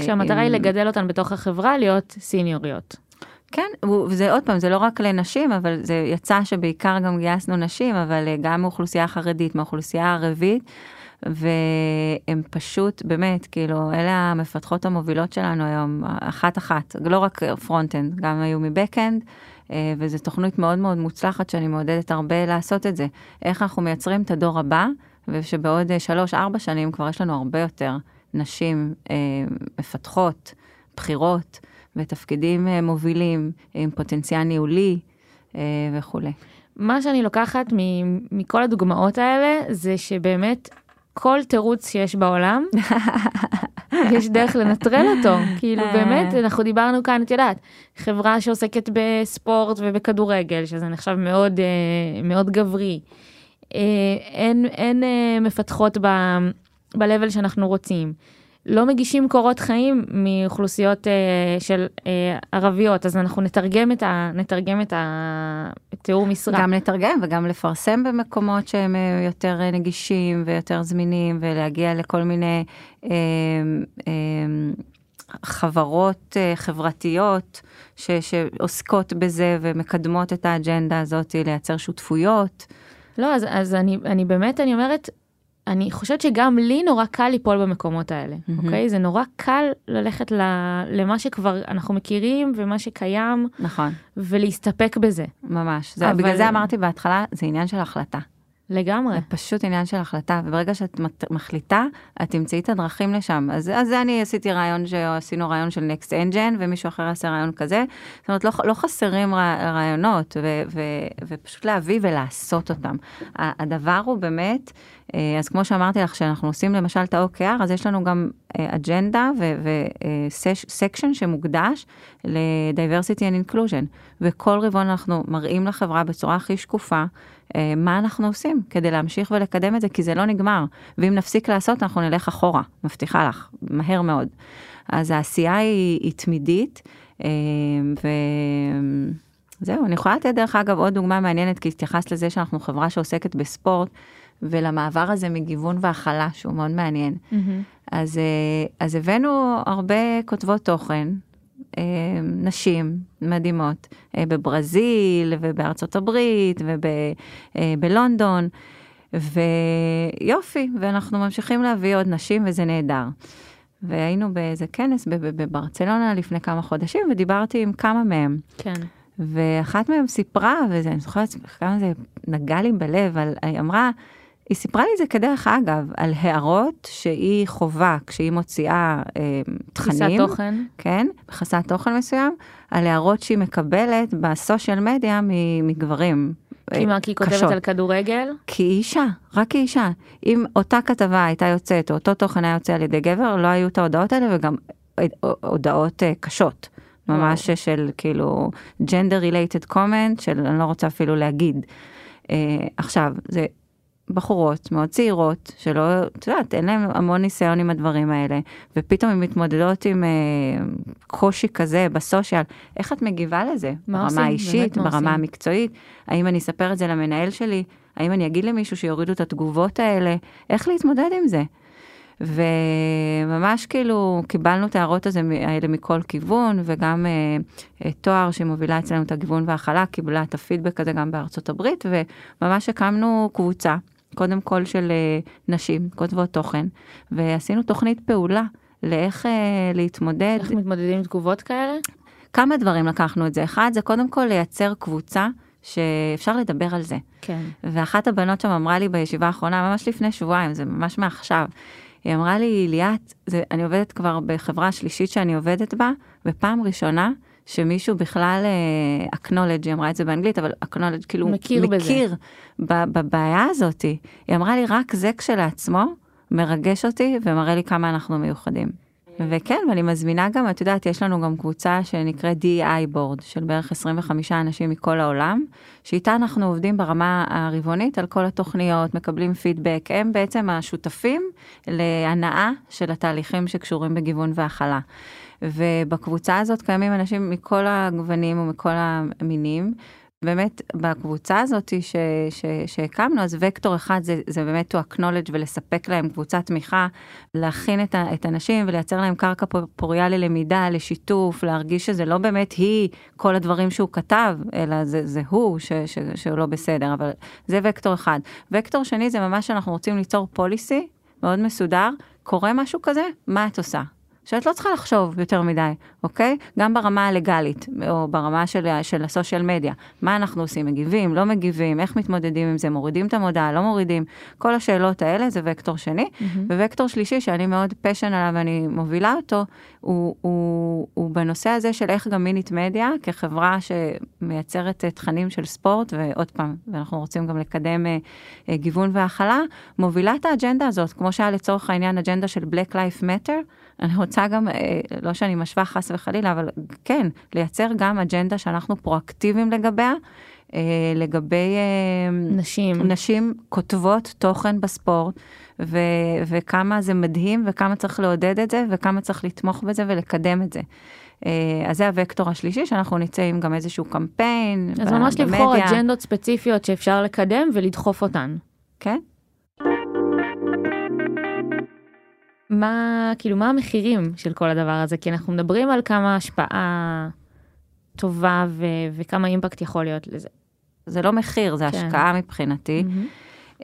כשהמטרה עם... היא לגדל אותן בתוך החברה, להיות סיניוריות. כן, וזה עוד פעם, זה לא רק לנשים, אבל זה יצא שבעיקר גם גייסנו נשים, אבל אה, גם מאוכלוסייה חרדית, מאוכלוסייה ערבית, והם פשוט, באמת, כאילו, אלה המפתחות המובילות שלנו היום, אחת-אחת, לא רק front-end, גם היו מ back-end, אה, וזו תוכנית מאוד מאוד מוצלחת שאני מעודדת הרבה לעשות את זה. איך אנחנו מייצרים את הדור הבא, ושבעוד אה, שלוש-ארבע שנים כבר יש לנו הרבה יותר נשים אה, מפתחות, בכירות, ותפקידים מובילים עם פוטנציאל ניהולי וכולי. מה שאני לוקחת מכל הדוגמאות האלה זה שבאמת כל תירוץ שיש בעולם <laughs> יש דרך לנטרל אותו. כאילו אה. באמת, אנחנו דיברנו כאן, את יודעת, חברה שעוסקת בספורט ובכדורגל, שזה נחשב מאוד, אה, מאוד גברי. אה, אין, אין מפתחות ב-level שאנחנו רוצים. לא מגישים קורות חיים מאוכלוסיות אה, של אה, ערביות, אז אנחנו נתרגם את, ה, נתרגם את התיאור משרה. גם לתרגם וגם לפרסם במקומות שהם אה, יותר נגישים ויותר זמינים, ולהגיע לכל מיני אה, אה, חברות אה, חברתיות ש, שעוסקות בזה ומקדמות את האג'נדה הזאת, לייצר שותפויות. לא, אז, אז אני, אני באמת, אני אומרת, אני חושבת שגם לי נורא קל ליפול במקומות האלה, mm-hmm. אוקיי? זה נורא קל ללכת ל, למה שכבר אנחנו מכירים ומה שקיים. נכון. ולהסתפק בזה. ממש. זה, אבל... בגלל זה אמרתי בהתחלה, זה עניין של החלטה. לגמרי. זה פשוט עניין של החלטה, וברגע שאת מחליטה, את תמצאי את הדרכים לשם. אז, אז אני עשיתי רעיון, שעשינו רעיון של Next Engine, ומישהו אחר יעשה רעיון כזה. זאת אומרת, לא, לא חסרים רעיונות, ו, ו, ופשוט להביא ולעשות אותם. הדבר הוא באמת, אז כמו שאמרתי לך, כשאנחנו עושים למשל את ה-OKR, אז יש לנו גם אג'נדה וסקשן שמוקדש ל-diversity and inclusion, וכל רבעון אנחנו מראים לחברה בצורה הכי שקופה, אה, מה אנחנו עושים כדי להמשיך ולקדם את זה, כי זה לא נגמר, ואם נפסיק לעשות, אנחנו נלך אחורה, מבטיחה לך, מהר מאוד. אז העשייה היא, היא תמידית, אה, וזהו, אני יכולה לתת דרך אגב עוד דוגמה מעניינת, כי התייחסת לזה שאנחנו חברה שעוסקת בספורט. ולמעבר הזה מגיוון והכלה, שהוא מאוד מעניין. Mm-hmm. אז, אה, אז הבאנו הרבה כותבות תוכן, אה, נשים מדהימות, אה, בברזיל ובארצות הברית ובלונדון, ויופי, ואנחנו ממשיכים להביא עוד נשים וזה נהדר. והיינו באיזה כנס בברצלונה לפני כמה חודשים ודיברתי עם כמה מהם. כן. ואחת מהם סיפרה, ואני זוכרת כמה זה נגע לי בלב, על, היא אמרה, היא סיפרה לי את זה כדרך אגב, על הערות שהיא חווה כשהיא מוציאה אה, תכנים. תפיסת תוכן. כן, בחסת תוכן מסוים, על הערות שהיא מקבלת בסושיאל מדיה מגברים. כי מה, כי היא כותבת על כדורגל? כי היא אישה, רק היא אישה. אם אותה כתבה הייתה יוצאת, או אותו תוכן היה יוצא על ידי גבר, לא היו את ההודעות האלה, וגם הודעות uh, קשות. ממש של כאילו gender related comment, של אני לא רוצה אפילו להגיד. Uh, עכשיו, זה בחורות מאוד צעירות, שלא, את יודעת, אין להן המון ניסיון עם הדברים האלה, ופתאום הן מתמודדות עם אה, קושי כזה בסושיאל, איך את מגיבה לזה? מה ברמה עושים? האישית, באמת, מה ברמה עושים? המקצועית, האם אני אספר את זה למנהל שלי? האם אני אגיד למישהו שיורידו את התגובות האלה? איך להתמודד עם זה? וממש כאילו קיבלנו את ההערות הזה- האלה מכל כיוון, וגם אה, אה, תואר שמובילה אצלנו את הגיוון וההכלה, קיבלה את הפידבק הזה גם בארצות הברית, וממש הקמנו קבוצה, קודם כל של אה, נשים, כותבות תוכן, ועשינו תוכנית פעולה לאיך אה, להתמודד. איך מתמודדים עם תגובות כאלה? כמה דברים לקחנו את זה. אחד, זה קודם כל לייצר קבוצה שאפשר לדבר על זה. כן. ואחת הבנות שם אמרה לי בישיבה האחרונה, ממש לפני שבועיים, זה ממש מעכשיו, היא אמרה לי, ליאת, זה, אני עובדת כבר בחברה השלישית שאני עובדת בה, ופעם ראשונה שמישהו בכלל אה, acknowledge, היא אמרה את זה באנגלית, אבל acknowledge כאילו מכיר בזה. מכיר ב- בבעיה הזאת. היא אמרה לי, רק זה כשלעצמו מרגש אותי ומראה לי כמה אנחנו מיוחדים. וכן, ואני מזמינה גם, את יודעת, יש לנו גם קבוצה שנקראת DEI board של בערך 25 אנשים מכל העולם, שאיתה אנחנו עובדים ברמה הרבעונית על כל התוכניות, מקבלים פידבק, הם בעצם השותפים להנאה של התהליכים שקשורים בגיוון והכלה. ובקבוצה הזאת קיימים אנשים מכל הגוונים ומכל המינים. באמת בקבוצה הזאת ש, ש, שהקמנו, אז וקטור אחד זה, זה באמת to acknowledge ולספק להם קבוצת תמיכה, להכין את, ה, את הנשים ולייצר להם קרקע פוריה ללמידה, לשיתוף, להרגיש שזה לא באמת היא כל הדברים שהוא כתב, אלא זה, זה הוא ש, ש, שהוא לא בסדר, אבל זה וקטור אחד. וקטור שני זה ממש שאנחנו רוצים ליצור פוליסי מאוד מסודר, קורה משהו כזה, מה את עושה? שאת לא צריכה לחשוב יותר מדי, אוקיי? גם ברמה הלגלית, או ברמה של, של הסושיאל מדיה. מה אנחנו עושים? מגיבים, לא מגיבים, איך מתמודדים עם זה, מורידים את המודעה, לא מורידים. כל השאלות האלה זה וקטור שני. ווקטור שלישי, שאני מאוד פשן עליו ואני מובילה אותו, הוא, הוא, הוא בנושא הזה של איך גם מינית מדיה, כחברה שמייצרת אה, תכנים של ספורט, ועוד פעם, ואנחנו רוצים גם לקדם אה, אה, גיוון והכלה, מובילה את האג'נדה הזאת, כמו שהיה לצורך העניין אג'נדה של Black Life Matter. אני רוצה גם, אה, לא שאני משווה חס וחלילה, אבל כן, לייצר גם אג'נדה שאנחנו פרואקטיביים לגביה, אה, לגבי אה, נשים. נשים כותבות תוכן בספורט, ו- וכמה זה מדהים, וכמה צריך לעודד את זה, וכמה צריך לתמוך בזה ולקדם את זה. אז זה הוקטור השלישי, שאנחנו נצא עם גם איזשהו קמפיין. אז ממש לבחור במדיה. אג'נדות ספציפיות שאפשר לקדם ולדחוף אותן. כן. מה, כאילו, מה המחירים של כל הדבר הזה? כי אנחנו מדברים על כמה השפעה טובה ו- וכמה אימפקט יכול להיות לזה. זה לא מחיר, זה כן. השקעה מבחינתי.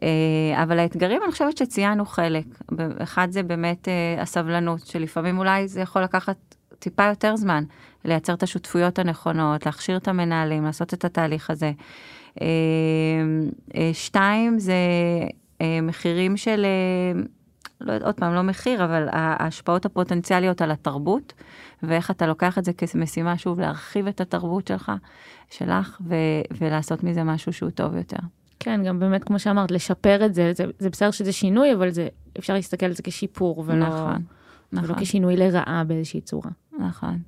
אה, אבל האתגרים, אני חושבת שציינו חלק. אחד זה באמת אה, הסבלנות, שלפעמים אולי זה יכול לקחת טיפה יותר זמן, לייצר את השותפויות הנכונות, להכשיר את המנהלים, לעשות את התהליך הזה. אה, שתיים, זה מחירים של, לא יודעת, עוד פעם, לא מחיר, אבל ההשפעות הפוטנציאליות על התרבות, ואיך אתה לוקח את זה כמשימה, שוב, להרחיב את התרבות שלך, שלך, ו- ולעשות מזה משהו שהוא טוב יותר. כן, גם באמת, כמו שאמרת, לשפר את זה, זה, זה בסדר שזה שינוי, אבל זה, אפשר להסתכל על זה כשיפור, ולא, נכון, ולא נכון, כשינוי לרעה באיזושהי צורה. נכון.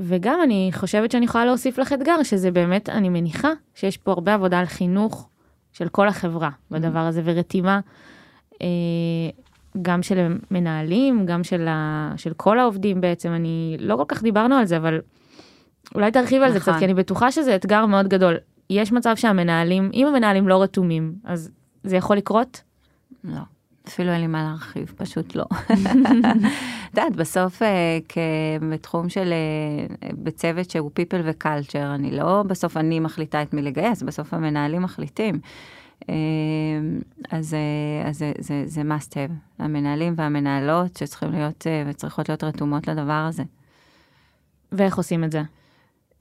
וגם אני חושבת שאני יכולה להוסיף לך אתגר, שזה באמת, אני מניחה שיש פה הרבה עבודה על חינוך של כל החברה בדבר הזה, ורתימה אה, גם של מנהלים, גם של, ה, של כל העובדים בעצם. אני, לא כל כך דיברנו על זה, אבל אולי תרחיב על זה נכון. קצת, כי אני בטוחה שזה אתגר מאוד גדול. יש מצב שהמנהלים, אם המנהלים לא רתומים, אז זה יכול לקרות? לא, אפילו אין לי מה להרחיב, פשוט לא. <laughs> את יודעת, בסוף אה, בתחום של, אה, בצוות שהוא people ו-culture, אני לא בסוף אני מחליטה את מי לגייס, בסוף המנהלים מחליטים. אה, אז, אה, אז זה, זה, זה must have, המנהלים והמנהלות שצריכים להיות אה, וצריכות להיות רתומות לדבר הזה. ואיך עושים את זה?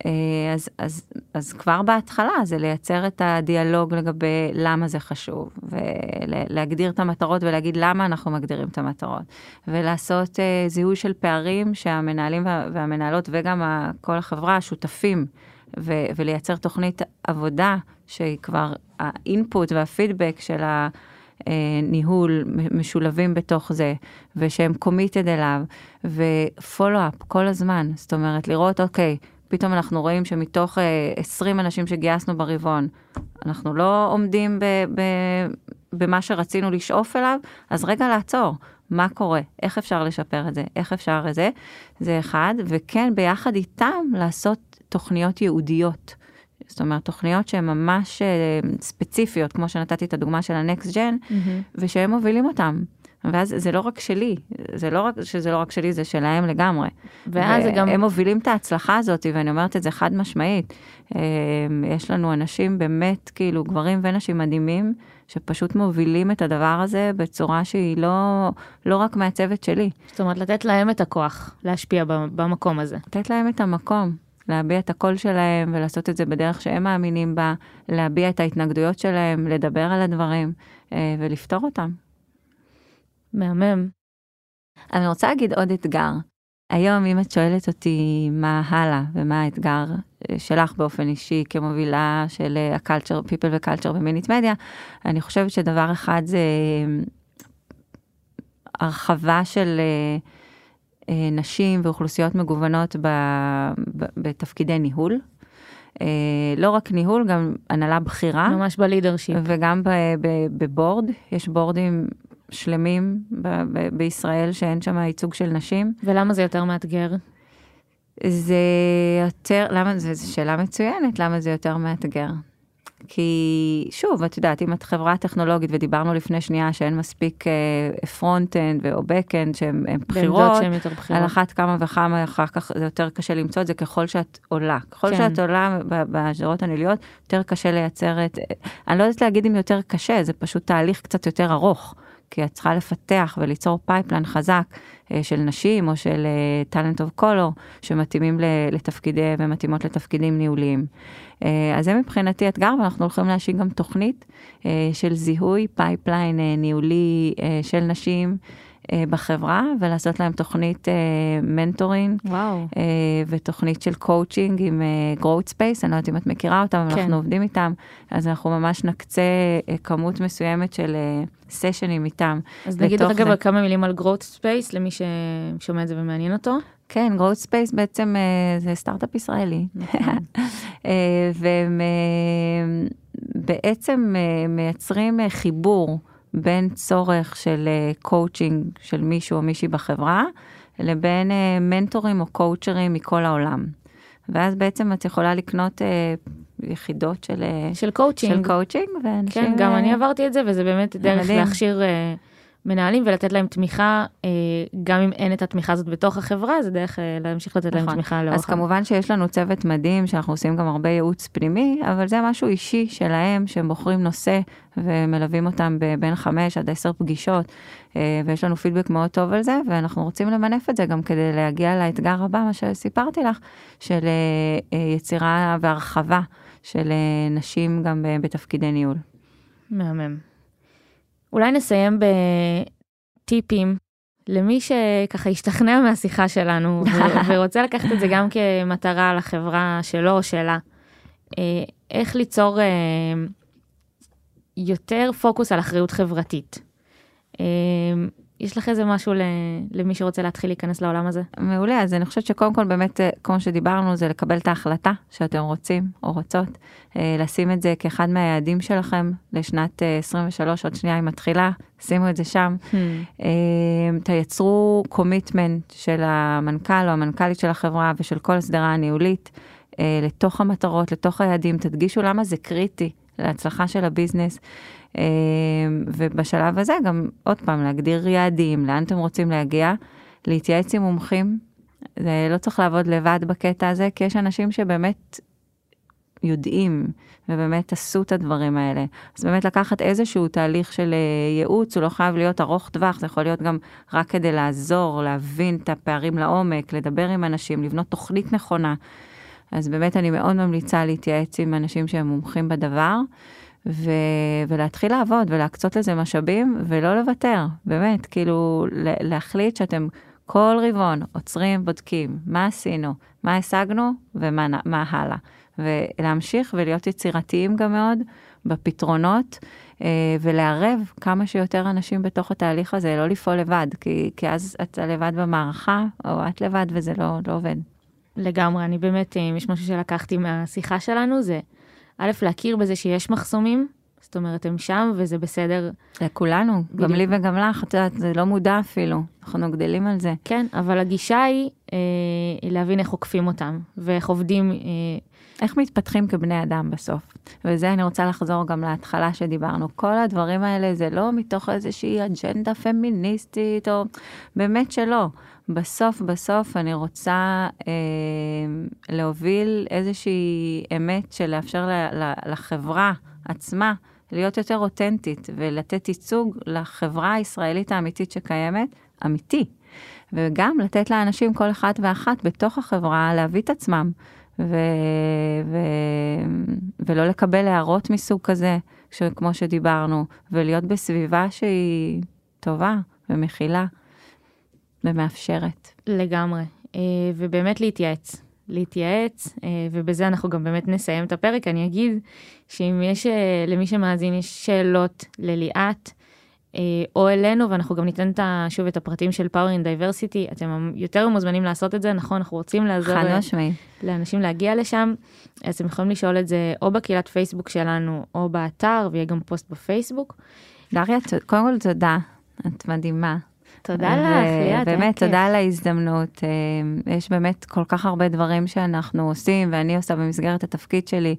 אה, אז, אז, אז כבר בהתחלה זה לייצר את הדיאלוג לגבי למה זה חשוב, ולהגדיר את המטרות ולהגיד למה אנחנו מגדירים את המטרות, ולעשות זיהוי של פערים שהמנהלים וה, והמנהלות וגם כל החברה שותפים, ו, ולייצר תוכנית עבודה שהיא כבר האינפוט והפידבק של ה... אה, ניהול משולבים בתוך זה, ושהם קומיטד אליו, ופולו-אפ כל הזמן, זאת אומרת, לראות, אוקיי, פתאום אנחנו רואים שמתוך אה, 20 אנשים שגייסנו ברבעון, אנחנו לא עומדים ב, ב, במה שרצינו לשאוף אליו, אז רגע לעצור. מה קורה, איך אפשר לשפר את זה, איך אפשר את זה, זה אחד, וכן ביחד איתם לעשות תוכניות ייעודיות. זאת אומרת, תוכניות שהן ממש אה, ספציפיות, כמו שנתתי את הדוגמה של הנקסט ג'ן, mm-hmm. ושהם מובילים אותם. ואז זה לא רק שלי, זה לא רק שזה לא רק שלי, זה שלהם לגמרי. ואז זה גם... הם מובילים את ההצלחה הזאת, ואני אומרת את זה חד משמעית. אה, יש לנו אנשים באמת, כאילו, גברים ונשים מדהימים, שפשוט מובילים את הדבר הזה בצורה שהיא לא, לא רק מהצוות שלי. זאת אומרת, לתת להם את הכוח להשפיע במקום הזה. לתת להם את המקום. להביע את הקול שלהם ולעשות את זה בדרך שהם מאמינים בה, להביע את ההתנגדויות שלהם, לדבר על הדברים אה, ולפתור אותם. מהמם. אני רוצה להגיד עוד אתגר. היום, אם את שואלת אותי מה הלאה ומה האתגר אה, שלך באופן אישי כמובילה של הקלצ'ר, people וקלצ'ר במינית מדיה, אני חושבת שדבר אחד זה אה, הרחבה של אה, נשים ואוכלוסיות מגוונות ב, ב, בתפקידי ניהול. לא רק ניהול, גם הנהלה בכירה. ממש בלידרשיפ. וגם בבורד, יש בורדים שלמים ב- ב- בישראל שאין שם ייצוג של נשים. ולמה זה יותר מאתגר? זה יותר, למה, זו שאלה מצוינת, למה זה יותר מאתגר? כי שוב, את יודעת, אם את חברה טכנולוגית ודיברנו לפני שנייה שאין מספיק front-end או back-end שהן בכירות, על אחת כמה וכמה אחר כך זה יותר קשה למצוא את זה ככל שאת עולה. ככל כן. שאת עולה בשדרות הניהוליות, יותר קשה לייצר את, אני לא יודעת להגיד אם יותר קשה, זה פשוט תהליך קצת יותר ארוך. כי את צריכה לפתח וליצור pipeline חזק אה, של נשים או של talent of color שמתאימים לתפקידי ומתאימות לתפקידים ניהוליים. אה, אז זה מבחינתי אתגר ואנחנו הולכים להשיק גם תוכנית אה, של זיהוי pipeline ניהולי של נשים. אה, בחברה ולעשות להם תוכנית mentoring וואו. אה, ותוכנית של קואוצ'ינג עם uh, growth space, אני לא יודעת אם את מכירה אותם, כן. אנחנו עובדים איתם, אז אנחנו ממש נקצה כמות מסוימת של סשנים איתם. אז נגיד רגע זה... כמה מילים על growth space למי ששומע את זה ומעניין אותו. כן, growth space בעצם זה סטארט-אפ ישראלי. נכון. <laughs> והם בעצם מייצרים חיבור. בין צורך של coaching uh, של מישהו או מישהי בחברה, לבין מנטורים או קואוצ'רים מכל העולם. ואז בעצם את יכולה לקנות uh, יחידות של, של קואוצ'ינג. של קואוצ'ינג, ואנשים... כן, גם אני עברתי את זה, וזה באמת דרך מדהים. להכשיר... מנהלים ולתת להם תמיכה, אה, גם אם אין את התמיכה הזאת בתוך החברה, זה דרך אה, להמשיך לתת נכון. להם תמיכה לאורך. אז כמובן שיש לנו צוות מדהים, שאנחנו עושים גם הרבה ייעוץ פנימי, אבל זה משהו אישי שלהם, שהם בוחרים נושא ומלווים אותם בין חמש עד עשר פגישות, אה, ויש לנו פידבק מאוד טוב על זה, ואנחנו רוצים למנף את זה גם כדי להגיע לאתגר הבא, מה שסיפרתי לך, של יצירה והרחבה של נשים גם בתפקידי ניהול. מהמם. אולי נסיים בטיפים למי שככה השתכנע מהשיחה שלנו <laughs> ורוצה לקחת את זה גם כמטרה לחברה שלו או שלה. אה, איך ליצור אה, יותר פוקוס על אחריות חברתית. יש לך איזה משהו למי שרוצה להתחיל להיכנס לעולם הזה? מעולה, אז אני חושבת שקודם כל באמת, אה, כמו שדיברנו, זה לקבל את ההחלטה שאתם רוצים או רוצות, אה, לשים את זה כאחד מהיעדים שלכם לשנת 23, אה, עוד שנייה היא מתחילה, שימו את זה שם. Hmm. תייצרו commitment של המנכ"ל או המנכ"לית של החברה ושל כל השדרה הניהולית לתוך המטרות, לתוך היעדים, תדגישו למה זה קריטי להצלחה של ה business. אמ, ובשלב הזה גם עוד פעם להגדיר יעדים, לאן אתם רוצים להגיע, להתייעץ עם מומחים. זה לא צריך לעבוד לבד בקטע הזה, כי יש אנשים שבאמת יודעים ובאמת עשו את הדברים האלה. אז באמת לקחת איזשהו תהליך של אה, ייעוץ, הוא לא חייב להיות ארוך טווח, זה יכול להיות גם רק כדי לעזור, להבין את הפערים לעומק, לדבר עם אנשים, לבנות תוכנית נכונה. אז באמת אני מאוד ממליצה להתייעץ עם אנשים שהם מומחים בדבר. ו... ולהתחיל לעבוד ולהקצות לזה משאבים ולא לוותר, באמת, כאילו להחליט שאתם כל רבעון עוצרים, בודקים מה עשינו, מה השגנו ומה הלאה. ולהמשיך ולהיות יצירתיים גם מאוד בפתרונות אה, ולערב כמה שיותר אנשים בתוך התהליך הזה, לא לפעול לבד, כי, כי אז אתה לבד במערכה או את לבד וזה לא, לא עובד. לגמרי, אני באמת, אם יש משהו שלקחתי מהשיחה שלנו, זה א', להכיר בזה שיש מחסומים, זאת אומרת, הם שם וזה בסדר. לכולנו, בדיוק. גם לי וגם לך, את יודעת, זה לא מודע אפילו, אנחנו גדלים על זה. כן, אבל הגישה היא אה, להבין איך עוקפים אותם, ואיך עובדים, אה, איך מתפתחים כבני אדם בסוף. וזה אני רוצה לחזור גם להתחלה שדיברנו. כל הדברים האלה זה לא מתוך איזושהי אג'נדה פמיניסטית, או באמת שלא. בסוף בסוף אני רוצה אה, להוביל איזושהי אמת של לאפשר ל, ל, לחברה עצמה להיות יותר אותנטית ולתת ייצוג לחברה הישראלית האמיתית שקיימת, אמיתי. וגם לתת לאנשים, כל אחד ואחת בתוך החברה, להביא את עצמם. ו... ו... ולא לקבל הערות מסוג כזה. כמו שדיברנו, ולהיות בסביבה שהיא טובה ומכילה ומאפשרת. לגמרי. אה, ובאמת להתייעץ. להתייעץ, אה, ובזה אנחנו גם באמת נסיים את הפרק. אני אגיד שאם יש, אה, למי שמאזין, יש שאלות לליאת, או אלינו, ואנחנו גם ניתן שוב את הפרטים של Power in Diversity, אתם יותר מוזמנים לעשות את זה, נכון? אנחנו רוצים לעזור. לאנשים להגיע לשם, אז אתם יכולים לשאול את זה או בקהילת פייסבוק שלנו, או באתר, ויהיה גם פוסט בפייסבוק. דריה, קודם כל תודה, את מדהימה. תודה לך, ליאת. היה באמת. תודה על ההזדמנות. אה, יש באמת כל כך הרבה דברים שאנחנו עושים, ואני עושה במסגרת התפקיד שלי,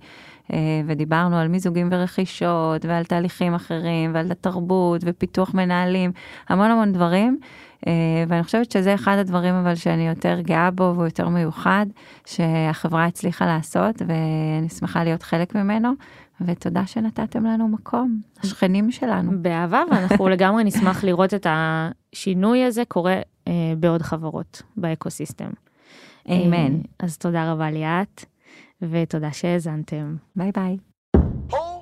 אה, ודיברנו על מיזוגים ורכישות, ועל תהליכים אחרים, ועל התרבות, ופיתוח מנהלים, המון המון דברים. אה, ואני חושבת שזה אחד הדברים אבל שאני יותר גאה בו והוא יותר מיוחד, שהחברה הצליחה לעשות, ואני שמחה להיות חלק ממנו, ותודה שנתתם לנו מקום, השכנים שלנו. באהבה, ואנחנו <laughs> לגמרי נשמח לראות את השינוי הזה קורה אה, בעוד חברות ב ecosystem. אמן. אה, אז תודה רבה ליאת, ותודה שהאזנתם. ביי ביי. Oh.